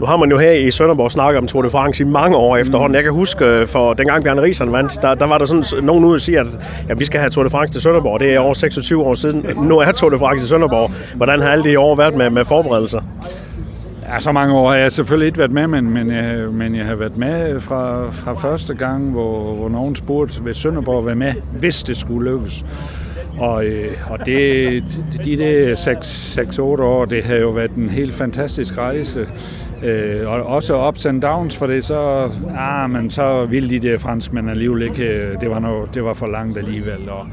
Nu har man jo her i Sønderborg snakket om Tour de France i mange år efterhånden. Mm. Jeg kan huske, øh, for dengang Bjarne Rieseren vandt, der, der var der sådan nogen ude og sige, at ja, vi skal have Tour de France til Sønderborg. Det er over 26 år siden. Nu er Tour de France i Sønderborg. Hvordan har alle de år været med, med forberedelser? Ja, så mange år har jeg selvfølgelig ikke været med, men, men, jeg, men jeg har været med fra, fra første gang, hvor, hvor nogen spurgte, ved Sønderborg være med, hvis det skulle lykkes. Og, øh, og det, de der 6-8 år, det har jo været en helt fantastisk rejse. Øh, og også ups and downs, for det så, ah, men så ville de der franskmænd alligevel ikke, øh, det var, noget, det var for langt alligevel. Og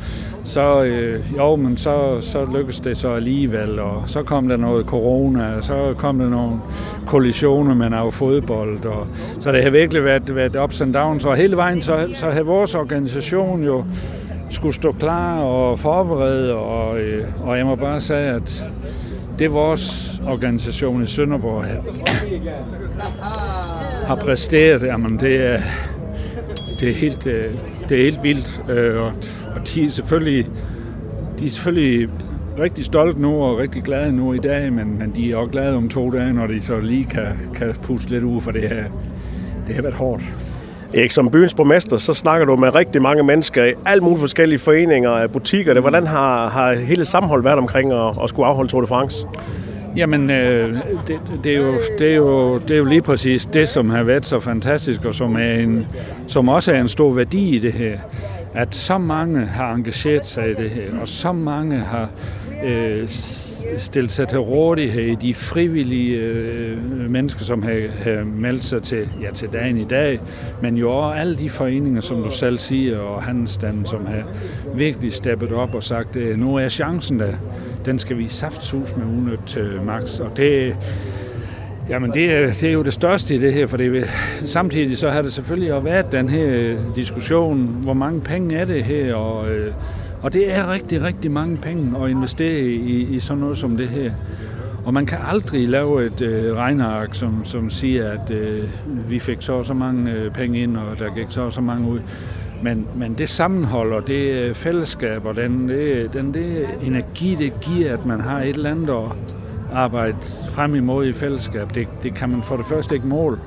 så, øh, jo, men så, så lykkedes det så alligevel, og så kom der noget corona, og så kom der nogle kollisioner med noget fodbold, og, så det har virkelig været, været ups and downs, og hele vejen så, så har vores organisation jo skulle stå klar og forberede, og, øh, og jeg må bare sige, at det vores organisation i Sønderborg har præsteret, jamen det er, det er, helt, øh, det er helt vildt. Øh, og, og de er selvfølgelig, de er selvfølgelig rigtig stolte nu og rigtig glade nu i dag, men, men de er også glade om to dage, når de så lige kan, kan puste lidt ud, for det her, det har været hårdt. Erik, som byens borgmester, så snakker du med rigtig mange mennesker i alle mulige forskellige foreninger, butikker. Det. Hvordan har, har hele sammenholdet været omkring at, at skulle afholde Tour de France? Jamen, øh, det, det, er jo, det, er jo, det er jo lige præcis det, som har været så fantastisk, og som, er en, som også er en stor værdi i det her. At så mange har engageret sig i det her, og så mange har øh, stillet sig til rådighed, de frivillige øh, mennesker, som har, har meldt sig til, ja, til dagen i dag, men jo også alle de foreninger, som du selv siger, og handelsstanden, som har virkelig steppet op og sagt, øh, nu er chancen der, den skal vi saftsus med unødt til øh, max, og det Jamen det er, det er jo det største i det her, for det, samtidig så har det selvfølgelig også været den her øh, diskussion, hvor mange penge er det her, og øh, og det er rigtig, rigtig mange penge at investere i, i sådan noget som det her. Og man kan aldrig lave et øh, regneark, som, som siger, at øh, vi fik så så mange øh, penge ind, og der gik så så mange ud. Men, men det sammenhold og det øh, fællesskab og den, det, den det energi, det giver, at man har et eller andet at arbejde frem imod i fællesskab, det, det kan man for det første ikke måle.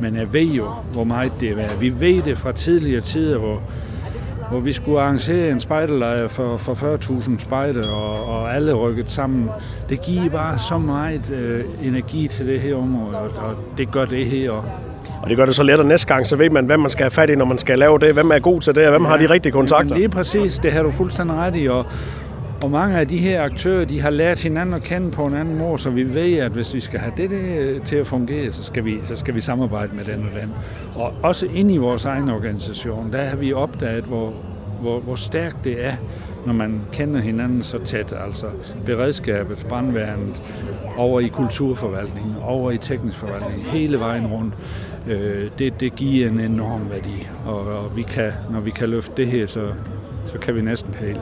Men jeg ved jo, hvor meget det er værd. Vi ved det fra tidligere tider, hvor hvor vi skulle arrangere en spejderlejr for, for 40.000 spejder, og, og alle rykket sammen. Det giver bare så meget øh, energi til det her område, og, og det gør det her også. Og det gør det så lettere næste gang, så ved man, hvem man skal have fat i, når man skal lave det. Hvem er god til det, og hvem ja, har de rigtige kontakter? Lige præcis, det har du fuldstændig ret i. Og, og mange af de her aktører, de har lært hinanden at kende på en anden måde, så vi ved, at hvis vi skal have det, øh, til at fungere, så skal, vi, så skal vi samarbejde med den og den. Og også ind i vores egen organisation, der har vi opdaget, hvor, hvor, hvor stærkt det er, når man kender hinanden så tæt. Altså beredskabet, brandværnet, over i kulturforvaltningen, over i teknisk forvaltning, hele vejen rundt. Øh, det, det giver en enorm værdi, og, og vi kan, når vi kan løfte det her, så, så kan vi næsten hele.